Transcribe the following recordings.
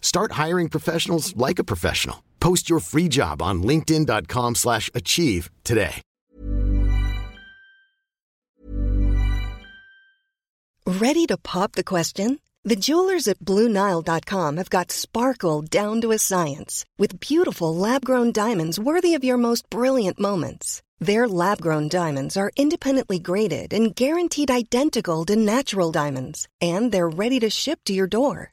Start hiring professionals like a professional. Post your free job on linkedin.com/achieve slash achieve today. Ready to pop the question? The jewelers at BlueNile.com have got sparkle down to a science with beautiful lab-grown diamonds worthy of your most brilliant moments. Their lab-grown diamonds are independently graded and guaranteed identical to natural diamonds, and they're ready to ship to your door.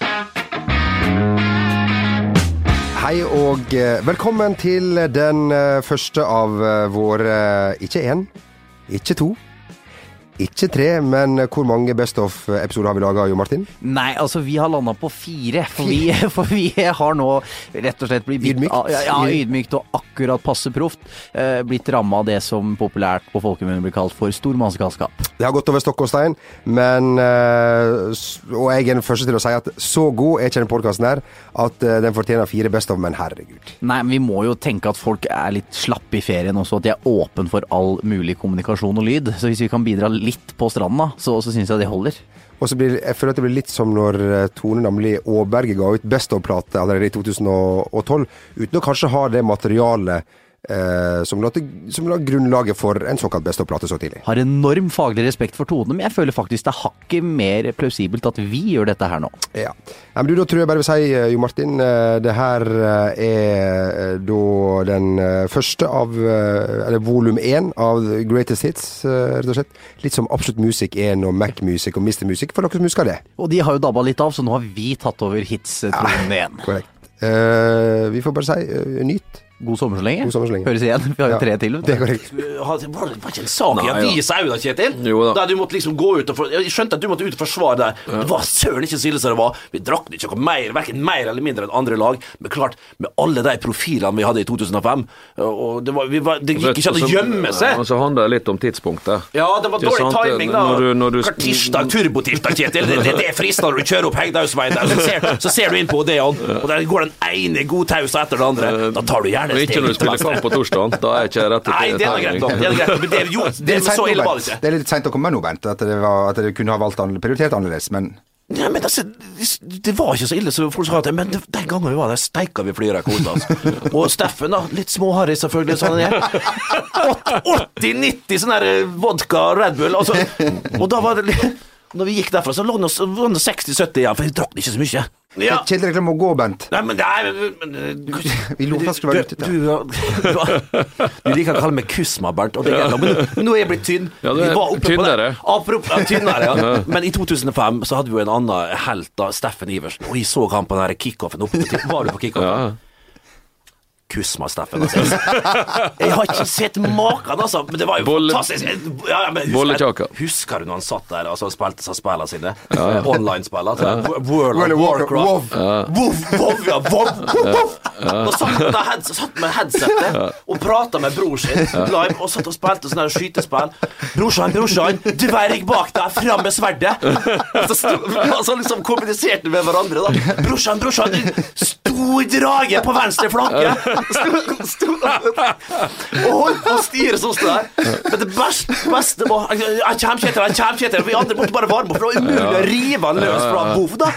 Hei og eh, velkommen til den eh, første av eh, våre Ikke én, ikke to, ikke tre, men hvor mange Best of-episoder har vi laga, Jo Martin? Nei, altså vi har landa på fire. For vi, for vi har nå rett og slett blitt Ydmykt. Ja, ja, ydmykt og akkurat passe proft. Eh, blitt ramma av det som populært på folkemunne blir kalt for stormannsgalskap. Det har gått over stokk og stein, men eh, Og jeg er den første til å si at så god er ikke den podkasten her at eh, den fortjener fire Best of, men herregud. Nei, men vi må jo tenke at folk er litt slappe i ferien også, at de er åpen for all mulig kommunikasjon og lyd. Så hvis vi kan bidra litt på stranda, så, så syns jeg det holder. Og så blir, jeg føler at det blir litt som når eh, Tone Damli Aaberge ga ut Best of-plate allerede i 2012, uten å kanskje ha det materialet eh, som, la som la grunnlaget for en såkalt Best of-plate så tidlig. Har enorm faglig respekt for tonene, men jeg føler faktisk det er hakket mer plausibelt at vi gjør dette her nå. Ja. ja men du, Da tror jeg bare vil si, eh, Jo Martin, eh, det her er da den første av Eller volum én av Greatest Hits, rett og slett. Litt som Absolutt Music 1 og Mac Music og Mr. Music, for dere som husker det. Og de har jo dabba litt av, så nå har vi tatt over hits-tronen igjen. Korrekt. Uh, vi får bare si uh, nyt. God sommer så lenge. God sommer så lenge. Høres igjen. Vi har jo tre til. Det er korrekt. Var det ikke en sak i avisa òg, da, Kjetil? Jo da. Der du måtte liksom gå ut og for, Jeg skjønte at du måtte ut og forsvare deg. Det var søren ikke så ille som det var. Vi drakk ikke noe mer, verken mer eller mindre enn andre lag. Men klart, med alle de profilene vi hadde i 2005 Og det, var, vi var, det gikk ikke an å gjemme seg. Og så handler det litt om tidspunktet. Ja, det var dårlig sant? timing, da. Når du- når du- tirsdag, turbotirsdag, Kjetil. Det, det, det er fristende når du kjører opp Hegdehaugsveien der, så ser, så ser du inn på Odeon, og der går den ene godtausa etter den andre. Da tar du gjerne Og ikke når du spiller kamp på torsdag. Da er ikke rett Nei, det er greit. Det er greit. Men det jo, det, så ille var det ikke. Det er litt seint å komme nå, Bent. At det, var, at det kunne ha valgt prioritert annerledes. Men Ja, men altså, det var ikke så ille som folk sa. at- Men den gangen vi var der, steika vi flyrekorden. Altså. Og Steffen, da. Litt småharry, selvfølgelig, sånn han er. 80-90 sånn der eh, vodka og Red Bull. Altså. Og da var det Når vi gikk derfra, så lå det lå det 60-70 igjen, for jeg drakk ikke så mye. Ja. Kjedelig reklame må gå, Bent. Nei, men, det er men eh, Vi lot det skulle være ute. du, du, du liker å kalle meg Kusma, Bernt, og det er men, nå- men nå er jeg blitt tynn. Ja, du er tynnere. Apropos, tynnere, ja. Men i 2005 så hadde vi jo en annen helt, da, Steffen Iversen, og jeg så han på den kickoffen oppe. på- Var du på kickoffen? Ja. Kusma, Steffen. Altså. Jeg har ikke sett maken, altså. Men det var jo Bolle- fantastisk. Ja, ja, husker, husker du når han satt der altså, og spilte seg spillene sine? Online-spill. Altså, World World of Warcraft. Wov, wov, ja, wov, wov. Og satt med, satt med headsetet og prata med bror sin live og satt og spilte sånne skytespill. Brorsan, brorsan, dverg bak deg, fram med sverdet! Og så altså liksom kommuniserte med hverandre, da. Brorsan, brorsan, stor drage på venstre flanke! Og holdt på å styre sånn som det der. Men det beste, beste var Jeg kommer, ikke etter, jeg kommer, ikke etter. Vi andre måtte bare varme opp, for det var umulig å rive han løs fra Vov, da.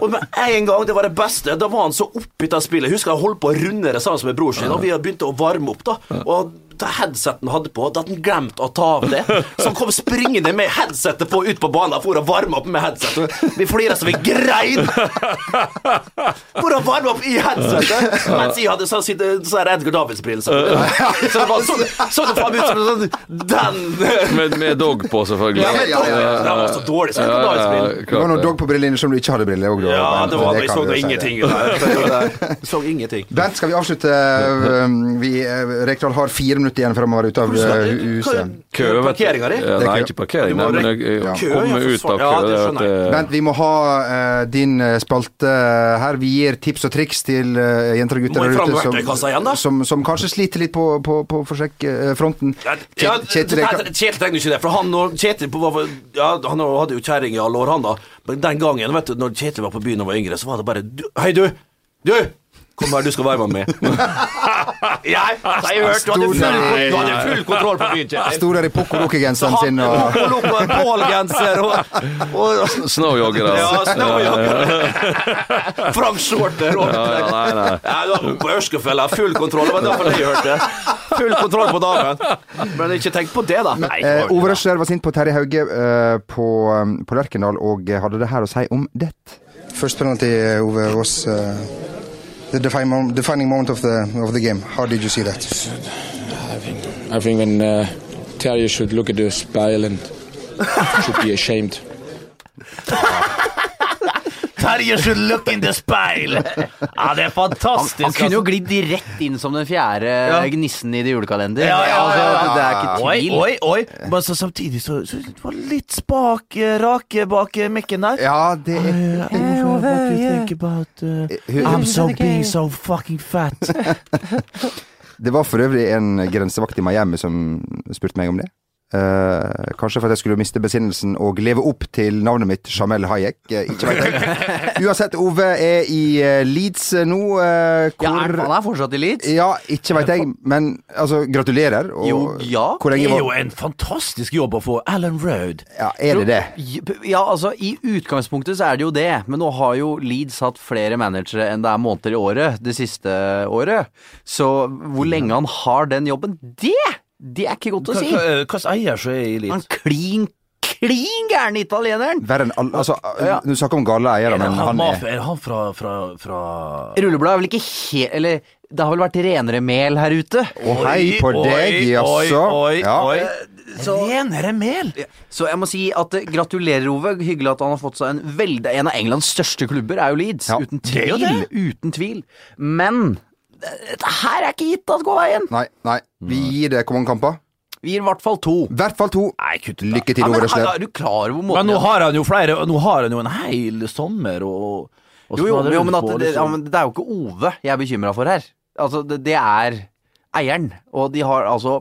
Og med en gang, det var det beste, da var han så oppgitt av spillet. Husker jeg holdt på å runde det sammen med bror sin, og vi begynte å varme opp, da. Og det han hadde på, da hadde han glemt å ta av det. Så han kom springende med headsetet på ut på banen for å varme opp med headsetet. Vi flira så vi grein! For å varme opp i headsetet! Mens jeg hadde sånn sånn Edgar Davids-briller. Så så det var sånn så det faen ut som sånn Den Med, med dog på, selvfølgelig. ja, ja, ja, Den var så dårlig, så Ja, Edgar ja. Det var noen noe dog på brillene som du ikke hadde briller òg, da. Ja, det var det Jeg så si. ingenting. Så ingenting. Bent, skal vi avslutte? Um, Vi, eh, Rekdal har fire minutter igjen før han var ute av eh, hu- huset. Kø, vet. Parkeringa di? Ja, nei, ikke parkering, nei, men jeg, Ja. jeg kommer ut av. Ja, kø. det eh, Bent, vi må ha uh, din spalte her. Vi gir tips og triks til uh, jenter og gutter der ute som, igjen, som, som kanskje sliter litt på, på, på forsjekkfronten. Ja, Kjetil, Kjetil trenger ikke det, for han og Kjetil på, ja, Han hadde jo kjerring i alle år, han da. Men den gangen, vet du, når Kjetil var på byen og var yngre, så var det bare du, Hei, du! Du! Kom her, du skal være med meg. ja, så jeg hørt, du hadde full, du hadde full kontroll på byen. Sto der i Poco-Loco-genseren sin og og Loco, Pål-genser og, og Snowjogger, Ja, snowjogger. Frank Shorter og Ja, ja, nei, nei. Ja, du var på Ørskefella, full kontroll. Det var derfor jeg hørte. Full kontroll på damen. Men ikke tenk på det, da. Nei, Eh, Ove det. Røsler var sint på Terje Hauge eh, på, um, på Lerkendal og hadde det her å si om det. Først penalty, Ove Aas. uh, the defining, mom- defining moment of the of the game. How did you see that? I think I think when uh, Terje should look at the spile and should be ashamed. Terje should look in the speil. Ja, det er fantastisk. han kunne jo altså. glidd rett inn som den fjerde Ja. gnissen i det julekalender. ja, ja, ja, ja. Altså, det er ikke tvil. Oi, oi, oi. Men så samtidig så, så det var litt spak eh, rake bak eh, mikken der. Ja, det er Hey, what do you about uh, I'm so being so fucking fat? Det var for øvrig en grensevakt i Miami som spurte meg om det. Eh, kanskje for at jeg skulle miste besinnelsen og leve opp til navnet mitt, Jamel Hayek. Uh, ikke vet jeg. Uansett, Ove er i uh, Leeds nå. Ja, hvor er, han er fortsatt i Leeds. Ja, ikke veit jeg, men altså, gratulerer. Og Jo, ja. Hvor Det er jo en fantastisk jobb å få Alan Road. ja, Er det det? Ja, altså I utgangspunktet så er det jo det, men nå har jo Leeds hatt flere managere enn det er måneder i året det siste året. Så hvor lenge han har den jobben, det, det er ikke godt å si. Hvilken eier som er i Han klin, klin gærne italieneren! Verre enn alle altså, Ja. Du snakker om gale eiere, Er men han, han er er han fra, fra, fra Rullebladet er vel ikke helt Eller det har vel vært renere mel her ute? Å, hei på deg, jaså. Oi, oi, Ja. oi. Renere mel! Så jeg må si at eh, gratulerer, Ove. Hyggelig at han har fått seg en veldig En av Englands største klubber er jo Leeds. Ja, uten tvil. det. Uten tvil. Men eh, dette her er ikke gitt at går veien. Nei, nei. Vi gir det hvor mange kamper? Vi gir i hvert fall to. Hvert fall to. Nei, kutt da. Lykke til, Ja, men, Ove Røsler. er du klar over måten Men nå har han jo flere Nå har han jo en hel sommer og, og Jo, jo, jo men, at det, ja, liksom. men det er jo ikke Ove jeg er bekymra for her. Altså, det, det er eieren. Og de har altså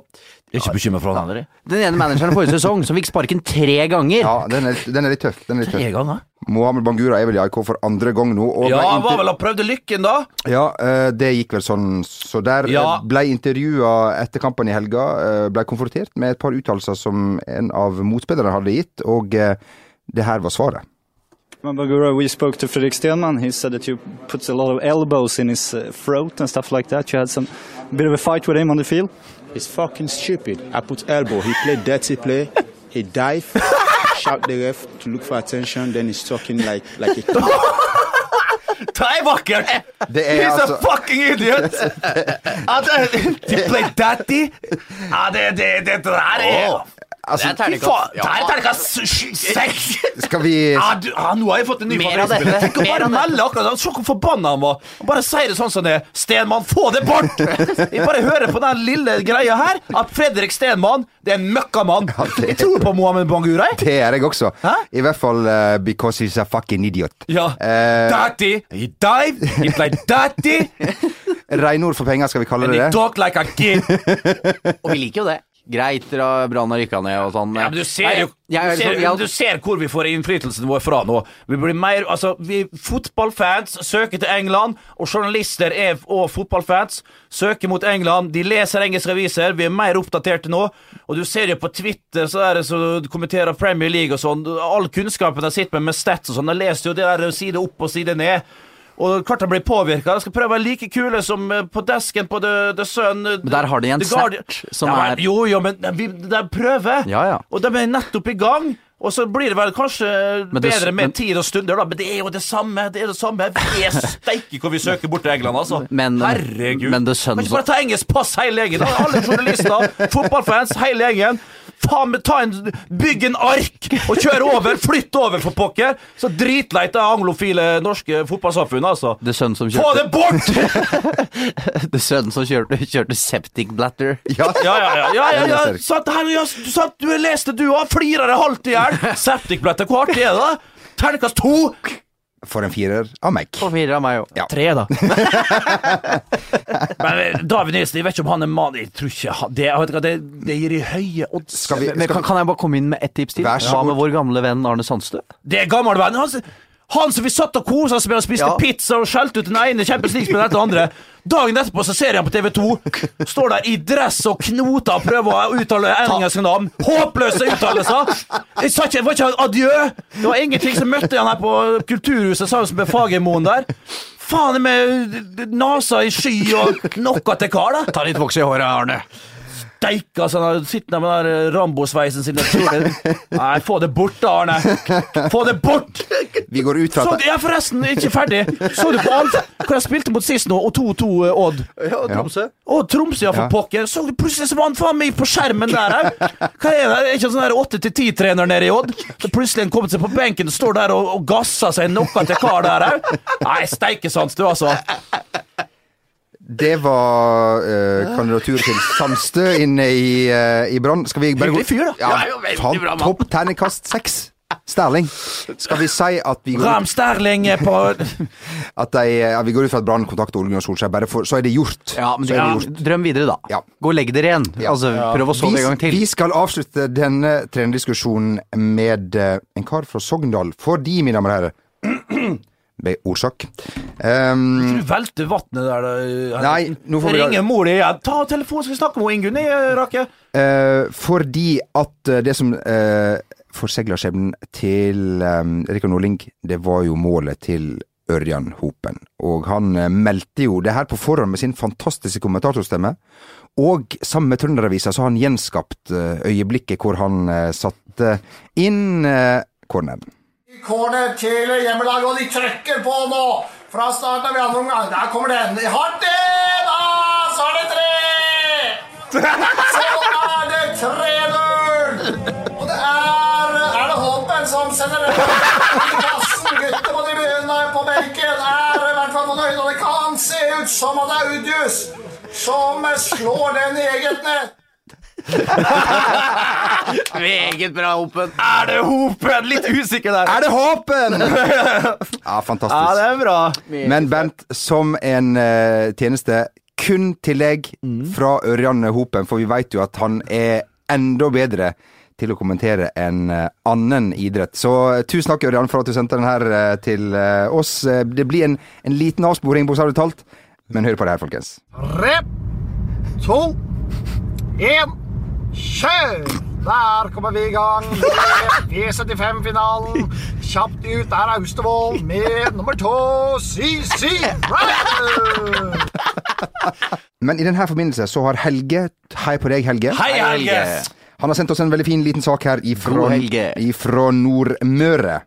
Jeg er ikke bekymra for han heller. Den ene manageren forrige sesong som fikk sparken tre ganger. Ja, den er, den er litt tøff. Den er litt Tre tøff. ganger? Mohammed Bangura er vel i AIK for andre gang nå. Og Ja, ble han var vel og prøvde lykken, da? Ja, eh, det gikk vel sånn. Så der Ja. eh, ble intervjua etter kampen i helga. eh, Ble konfrontert med et par uttalelser som en av motspillerne hadde gitt, og eh, det her var svaret. Bagura, we spoke to Fredrik Stenman. He said that you put a lot of elbows in his uh, throat and stuff like that. You had some bit of a fight with him on the field. It's fucking stupid. I put elbow. He played dirty play. He dive, shout the ref to look for attention. Then he's talking like like a kid. Det er vakkert! Det er He's altså a fucking idiot! ja, det, de play daddy. Ja, det, det, det der er Åh. Altså, Det er terningkast. det er terningkast seks! Skal vi Ja, du, ja, nå har jeg fått en ny favorittspiller. Tenk å bare melde akkurat Se hvor forbanna han var. Han Bare sier det sånn som det er. Stenmann, få det bort! Jeg bare hører på den lille greia her at Fredrik Stenmann det er en møkkamann. Jeg tror på Mohammed Bangurai. Det er jeg også. Hæ? I hvert fall uh, because he's a fucking idiot. Ja. Uh, Dirty. He dive. He played dirty. Reinord for penger, skal vi kalle And det det? talk like a kid. Og vi liker jo det. Greit, Brann har rykka ned og sånn. Ja, men du ser jo jeg- ser, jeg- jeg- du ser hvor vi får innflytelsen vår fra nå. Vi blir mer, altså vi Fotballfans søker til England, og journalister er, og fotballfans søker mot England. De leser engelske aviser. Vi er mer oppdaterte nå. Og du ser jo på Twitter så er det så kommenterer Premier League og sånn. All kunnskapen de sitter med med stats og sånn. de leser jo det der side opp og side ned. Og klart jeg blir påvirka. Skal prøve å være like kule som eh, på desken på The, The Sun. Men der har de en snert som ja, men, er- Jo, jo, men vi, det er prøve. Ja, ja. Og de er nettopp i gang. Og så blir det vel kanskje det- bedre med men- tid og stunder, da. Men det er jo det samme. Det er det samme. Vi er steike hvor vi søker bort til England, altså. Men- Herregud. men det skjønner- Kan ikke bare ta engelsk pass hele gjengen? Alle journalister, fotballfans, hele gjengen. Faen meg, ta en, Bygg en ark og kjør over! Flytt over, for pokker! Så dritleit det anglofile norske fotballsamfunnet, altså. Det er sønnen som kjørte Få det bort! Det er sønnen som kjørte, kjørte septic blatter. Ja, Ja, ja, ja. ja, ja, ja. Satt her, ja, satt, du leste du òg. Flirer deg halvt i hjel. blatter, hvor artig er det? Terningkast to. For en firer av meg. Og firer av meg òg. Ja. Tre, da. Men eh, David Nilsen, jeg vet ikke om han er mann Jeg tror ikke han Det, det, det gir i høye odds. Skal vi, Men kan, kan jeg bare komme inn med ett tips til? Hva med vår gamle venn Arne Sandstø? Det er gammelvenn. Han, han som vi satt og kosa oss med og spiste Ja. pizza og skjelte ut den ene Champions League-spilleren etter den andre. Dagen etterpå så ser jeg han på TV2. Står der i dress og knoter og prøver å uttale engelske navn. Håpløse uttalelser! Jeg sa ikke, det var ikke adjø. Det var ingenting som møtte han her på Kulturhuset sammen med Fagermoen der. Faen med nasa i sky og noe til kar, da. Ta litt voks i håret, Arne. Steike, altså. Han sitter der med den Rambo-sveisen sin. Jeg tror det- Nei, få det bort, da, Arne. Få det bort! Vi går ut fra Så, jeg er forresten ikke ferdig. Så du på alt hvor jeg spilte mot sist nå, og 2-2 eh, Odd? Ja, Tromsø. Å, Tromsø, ja, for Ja. pokker. Så plutselig så var han faen meg på skjermen der òg. Hva er det? Er ikke en sånn der 8-10-trener nede i Odd? Så plutselig han kommet seg på benken og står der og, og gasser seg noe til kar der òg. Nei, steikesans, du, altså. Det var uh, kandidatur til Sandstø inne i, uh, i Brann. Skal vi bare gå Hyggelig fyr, da. Ja, Ja, bra. Topp terningkast seks. Sterling. Skal vi si at vi går Ram Sterling på at de, ja, vi går ut fra at Brann kontakter Ole Gunnar Solskjær, bare for, så er det gjort. Ja, men ja, gjort. drøm videre, da. Ja. Gå og legg dere igjen. Altså, Prøv å sove en gang til. Vi skal avslutte denne trenerdiskusjonen med uh, en kar fra Sogndal. Fordi, mine damer og herrer ordsak. Um, Du velter vannet der. da. Nei, nå får vi da- Ringe mor di igjen. Ta telefonen, skal vi snakke med Ingunn, eh, Rakke. Eh, fordi at eh, det som uh, forsegla skjebnen til um, Rikard Nordling, det var jo målet til Ørjan Hopen. Og han eh, meldte jo det her på forhånd med sin fantastiske kommentatorstemme. Og sammen med Trønderavisa så har han gjenskapt eh, øyeblikket hvor han eh, satte inn uh, corneren. Corner til hjemmelaget, og de trykker på nå. Fra starten av andre omgang. Der kommer den. Hardt inn! Ah, så er det tre! Så er det 3-0! Og det er Er det Håpen som sender den i kassen? Gutter på tribunen på benken er i hvert fall fornøyd, og det kan se ut som at det er Udjus som slår den i eget nett. Meget bra, Hopen. Er det Hopen? Litt usikker der. Er det Hopen? Ja, fantastisk. Ja, det er bra. Men Bent, som en uh, tjeneste kun tillegg deg fra Ørjan Hopen, for vi veit jo at han er enda bedre til å kommentere en eh, annen idrett. Så eh, tusen takk, Ørjan, for at du sendte den her til oss. Det blir en, en liten avsporing, bokstavelig talt, men hør på det her, folkens. Tre, to, én, kjør! Der kommer vi i gang med V75-finalen. Kjapt ut er Austevoll med nummer to, CC Rider. Men i denne forbindelse så har Helge Hei på deg, Helge. Hei, Helge. Han har sendt oss en veldig fin liten sak her ifra, ifra Nordmøre.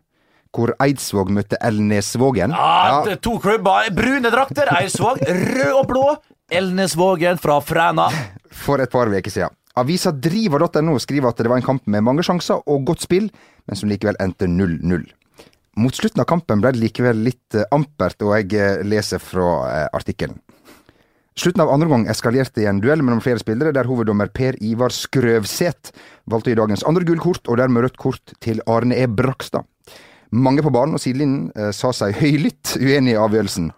Hvor Eidsvåg møtte Elnesvågen. Ja, det er to klubber. Brune drakter, Eidsvåg. Rød og blå. Elnesvågen fra Fræna. for et par uker siden. Avisa driver.no skriver at det var en kamp med mange sjanser og godt spill, men som likevel endte 0-0. Mot slutten av kampen ble det likevel litt eh, ampert, og jeg eh, leser fra eh, artikkelen. Slutten av andre gang eskalerte i en duell mellom flere spillere, der hoveddommer Per Ivar Skrøvseth valgte i dagens andre gullkort, og dermed rødt kort til Arne E. Brakstad. Mange på banen og sidelinjen sa seg høylytt uenig i avgjørelsen.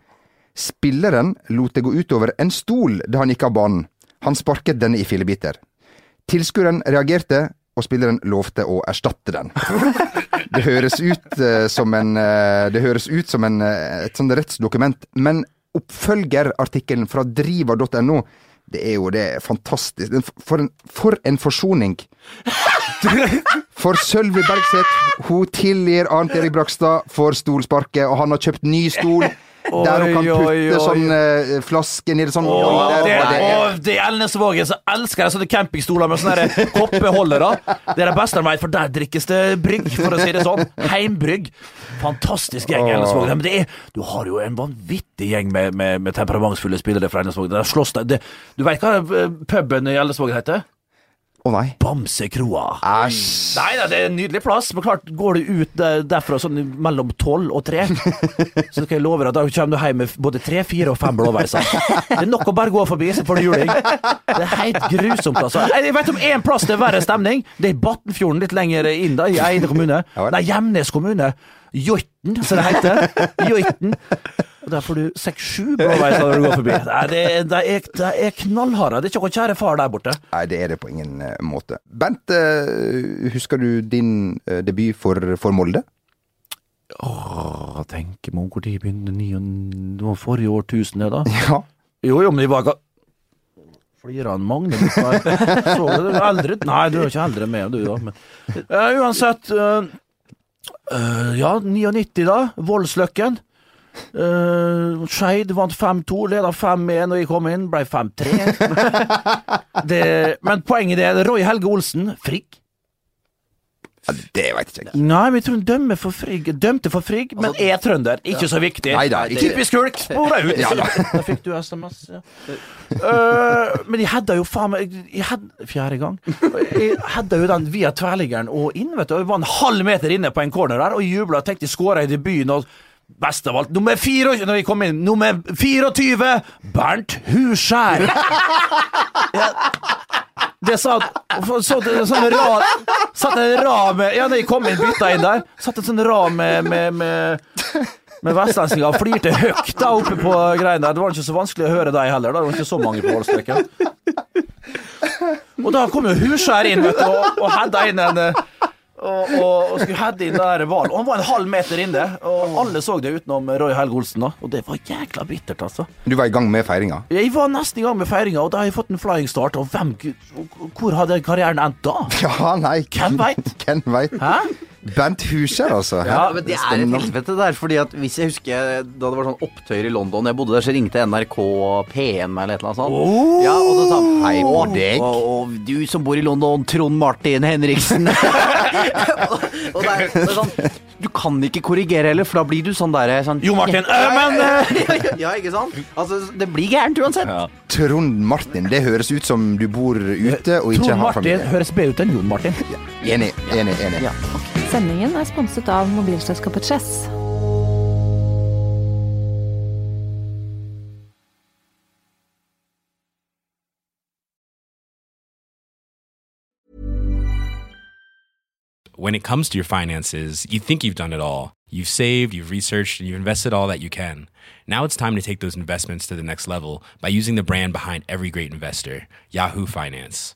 Spilleren lot det gå utover en stol da han gikk av banen. Han sparket denne i fillebiter. Tilskueren reagerte, og spilleren lovte å erstatte den. Det høres ut uh, som en uh, Det høres ut som en, uh, et sånt rettsdokument, men oppfølgerartikkelen fra driva.no det er jo det fantastisk. For en, for en forsoning! For Sølvi Bergseth, hun tilgir Arnt Erik Brakstad for stolsparket, og han har kjøpt ny stol. Der hun kan putte sånn eh, flaske nedi sånn Åh, der, det, og det er- og det er Elnesvågen som elsker sånne campingstoler med sånne der koppeholdere. Det er det beste de vet, for der drikkes det brygg, for å si det sånn. Heimbrygg. Fantastisk gjeng, i Elnesvågen. Men det er, du har jo en vanvittig gjeng med, med, med temperamentsfulle spillere fra Elnesvågen. Der slåss de. Det, du veit hva eh, puben i Elnesvågen heter? Å nei. Bamsekroa. Æsj. Nei da, det er en nydelig plass, men klart går du ut derfra sånn mellom tolv og tre, så skal jeg love deg at da kommer du hjem med både tre, fire og fem blåveiser. Det er nok å bare gå forbi, så får du juling. Det er helt grusomt, altså. Jeg vet om én plass det er verre stemning. Det er Batnfjorden, litt lenger inn da, i Eide kommune. Nei, Gjemnes kommune. Joiten, som det heter. Joiten. Og Der får du seks-sju blåveiser når du går forbi. Nei, det, er- det, er, det er knallharde. Det er ikke noen kjære far der borte. Nei, det er det på ingen eh, måte. Bent, eh, husker du din eh, debut for, for Molde? Åh, tenker meg om de begynte ni Det var forrige årtusen, det, da. Ja. Jo, jo, men de var. Flirer han Magne? Så du det? Eldre? Nei, du er ikke eldre enn meg, du, da. Men, uh, uansett Uh, uh, Ja, 99, da. Voldsløkken. Uh, Skeid vant 5-2, leda 5-1 når jeg kom inn, ble 5-3. Men poenget er Roy Helge Olsen, Frigg. Ja, det veit ikke. Nei, men jeg tror han for Frigg. Dømte for Frigg, men er trønder. Ikke så viktig. Neida, ikke- Typisk hulk. Spora ut. Ja da. Da fikk du SMS. Ja. Uh, men jeg hadde jo faen meg Fjerde gang. Jeg hadde jo den via tverrliggeren og inn, vet du. Jeg var en halv meter inne på en corner der og jubla og tenkte jeg skåra i debuten. og Best av alt, nummer 24 Når vi kom inn, nummer 24 Bernt Huskjær! Ja, det satt så, sånn rad, Satt en rad med Ja, da jeg kom inn, bytta inn der, satt en sånn rad med, med, med med vestlendinger flirte høyt da oppe på greiene der. Det var ikke så vanskelig å høre deg heller. da. Det var ikke så mange på Voldstreken. Og da kom jo Huskjær inn, vet du, og, og hadde inn en eh, og, og, og skulle heade inn der hvalen. Han var en halv meter inne, og alle så det utenom Roy Helge Olsen. da Og det var jækla bittert, altså. Du var i gang med feiringa? Jeg var nesten i gang med feiringa, og da har jeg fått en flying start. Og hvem Hvor hadde karrieren endt da? Ja, nei. Hvem veit? Hvem veit? Hæ? Bent Huskjær, altså. Ja, men det er et helvete der. Fordi at hvis jeg husker da det var sånn opptøyer i London Jeg bodde der, så ringte NRK P1 eller et eller annet sånt. Oh! Ja, og da sa han Hei på «Å, deg. Og, og du som bor i London, Trond Martin Henriksen. og, og det, er, det er sånn Du kan ikke korrigere heller, for da blir du sånn derre sånn, Jo, Martin, øh, men øh. Ja, ikke sant? Altså, det blir gærent uansett. Trond Martin, det høres ut som du bor ute og ikke Trond har Martin høres bedre ut enn Jon Martin. Enig, enig, enig. Sendingen er sponset av mobilselskapet Chess. When it comes to your finances, you think you've done it all. You've saved, you've researched, and you've invested all that you can. Now it's time to take those investments to the next level by using the brand behind every great investor, Yahoo Finance.